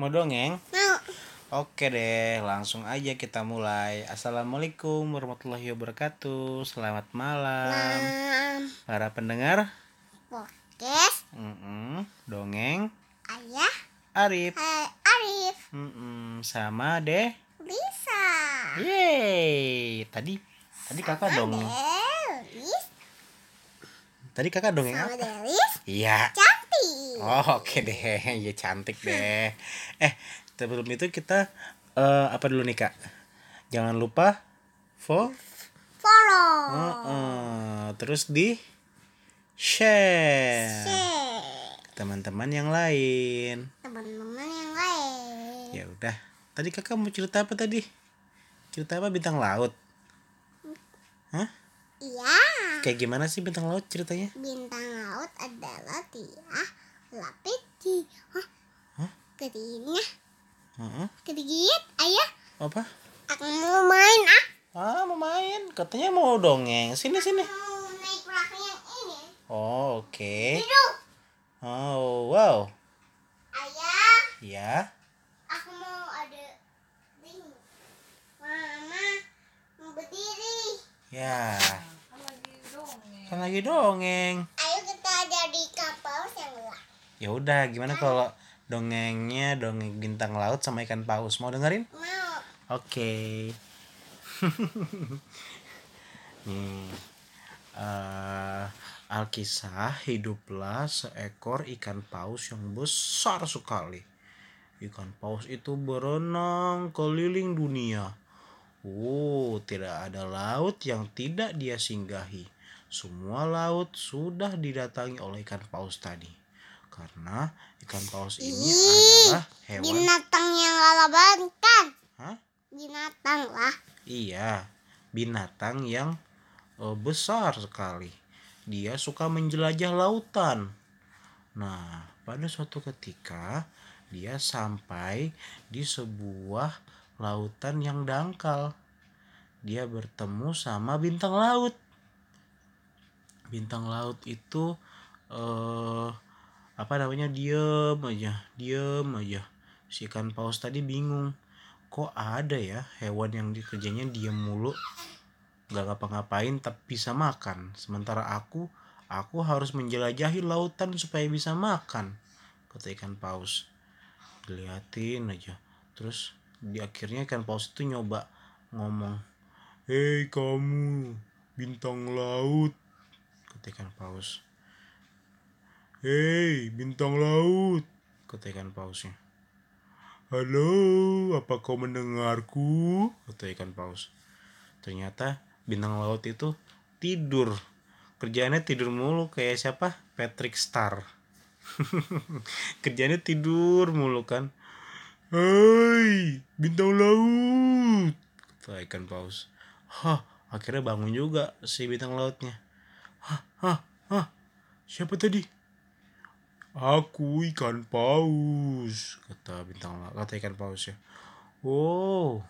Mau dongeng? Mau. Oke deh, langsung aja kita mulai. Assalamualaikum warahmatullahi wabarakatuh. Selamat malam, para pendengar. Podcast Mm-mm, dongeng Ayah Arif. Hai Arif Mm-mm, sama deh. Lisa. Yeay. Tadi tadi kakak dong. Delis Tadi kakak dongeng sama apa? Delis Iya. cantik. Oh, oke deh. Ya cantik deh. Eh, sebelum itu kita eh, apa dulu nih, Kak? Jangan lupa follow Follow. Heeh. terus di share Share. teman-teman yang lain. Ya udah. Tadi kakak mau cerita apa tadi? Cerita apa bintang laut? Hah? Iya. Kayak gimana sih bintang laut ceritanya? Bintang laut adalah dia lapis di Hah? Hah? Keringnya. Kedigit ayah Apa? Aku mau main ah Ah, mau main. Katanya mau dongeng. Sini sini. Mau naik perahu yang ini Oh, oke. Duduk Oh, wow. Ayah Ya. Aku mau ada Ini Mama Mau berdiri Ya. Kan lagi dongeng. Ayo kita ada di kapal yang lah Ya udah, gimana kalau dongengnya dongeng bintang laut sama ikan paus? Mau dengerin? Mau Oke. Nih. eh, Alkisah hiduplah seekor ikan paus yang besar sekali. Ikan paus itu berenang keliling dunia. Oh, tidak ada laut yang tidak dia singgahi. Semua laut sudah didatangi oleh ikan paus tadi. Karena ikan paus ini Ih, adalah hewan. Binatang yang kan Hah? Binatang lah Iya, binatang yang eh, besar sekali. Dia suka menjelajah lautan. Nah, pada suatu ketika dia sampai di sebuah lautan yang dangkal. Dia bertemu sama bintang laut. Bintang laut itu eh apa namanya? Diem aja, diem aja. Si ikan paus tadi bingung kok ada ya hewan yang dikerjanya diem mulu nggak ngapa-ngapain tapi bisa makan sementara aku aku harus menjelajahi lautan supaya bisa makan kata ikan paus diliatin aja terus di akhirnya ikan paus itu nyoba ngomong hei kamu bintang laut kata paus hei bintang laut kata pausnya Halo, apa kau mendengarku? Kata paus. Ternyata bintang laut itu tidur. Kerjaannya tidur mulu kayak siapa? Patrick Star. Kerjaannya tidur mulu kan. Hai, bintang laut. Kata ikan paus. Hah, akhirnya bangun juga si bintang lautnya. Hah, hah, hah. Siapa tadi? Aku ikan paus, kata bintang laut, kata ikan paus ya. Oh,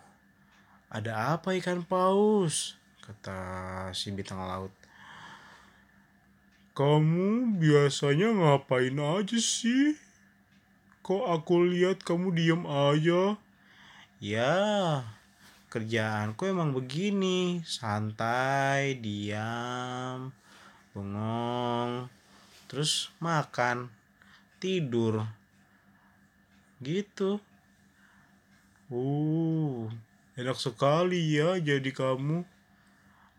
ada apa ikan paus? Kata si bintang laut. Kamu biasanya ngapain aja sih? Kok aku lihat kamu diem aja? Ya, kerjaanku emang begini, santai, diam, bengong, terus makan tidur. Gitu. Uh enak sekali ya jadi kamu.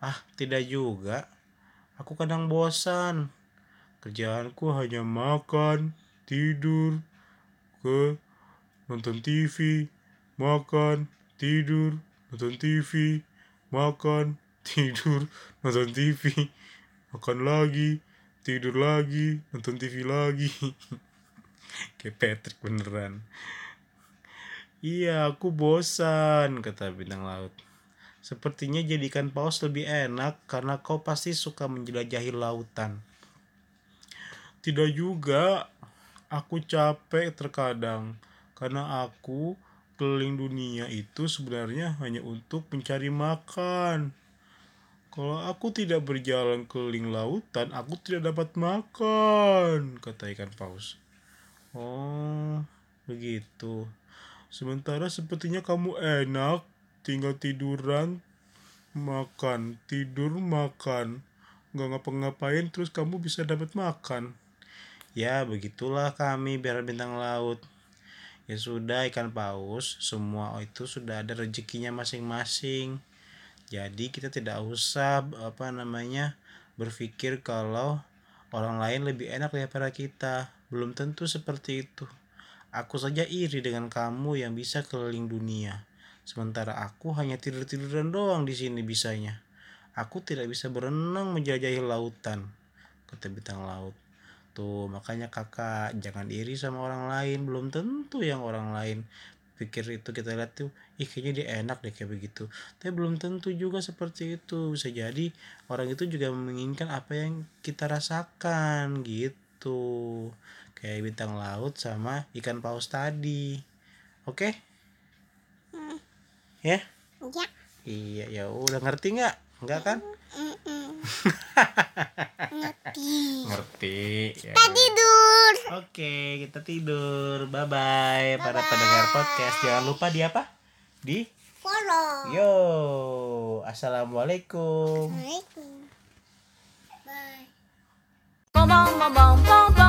Ah tidak juga. Aku kadang bosan. Kerjaanku hanya makan tidur ke nonton TV makan tidur nonton TV makan tidur nonton TV makan lagi tidur lagi nonton TV lagi. Kayak Patrick beneran. Iya aku bosan kata bintang laut. Sepertinya jadikan paus lebih enak karena kau pasti suka menjelajahi lautan. Tidak juga aku capek terkadang karena aku keliling dunia itu sebenarnya hanya untuk mencari makan. Kalau aku tidak berjalan keliling lautan, aku tidak dapat makan, kata ikan paus. Oh, begitu. Sementara sepertinya kamu enak, tinggal tiduran, makan, tidur, makan. Nggak ngapa-ngapain, terus kamu bisa dapat makan. Ya, begitulah kami biar bintang laut. Ya sudah ikan paus, semua itu sudah ada rezekinya masing-masing. Jadi kita tidak usah apa namanya berpikir kalau orang lain lebih enak daripada kita. Belum tentu seperti itu. Aku saja iri dengan kamu yang bisa keliling dunia. Sementara aku hanya tidur-tiduran doang di sini bisanya. Aku tidak bisa berenang menjelajahi lautan, kata bintang laut. Tuh, makanya kakak jangan iri sama orang lain. Belum tentu yang orang lain pikir itu kita lihat tuh, ih kayaknya dia enak deh kayak begitu. Tapi belum tentu juga seperti itu. Bisa jadi orang itu juga menginginkan apa yang kita rasakan gitu. Kayak bintang laut sama ikan paus tadi. Oke? Ya? Ya. Iya, ya udah ngerti nggak? Enggak kan? Mm-mm. Ngerti. Ngerti. Ya Kita tidur. Oke, kita tidur. Bye bye para pendengar podcast. Jangan lupa di apa? Di Follow. Yo. Assalamualaikum. Assalamualaikum. Bye. Bom bom bom bom bom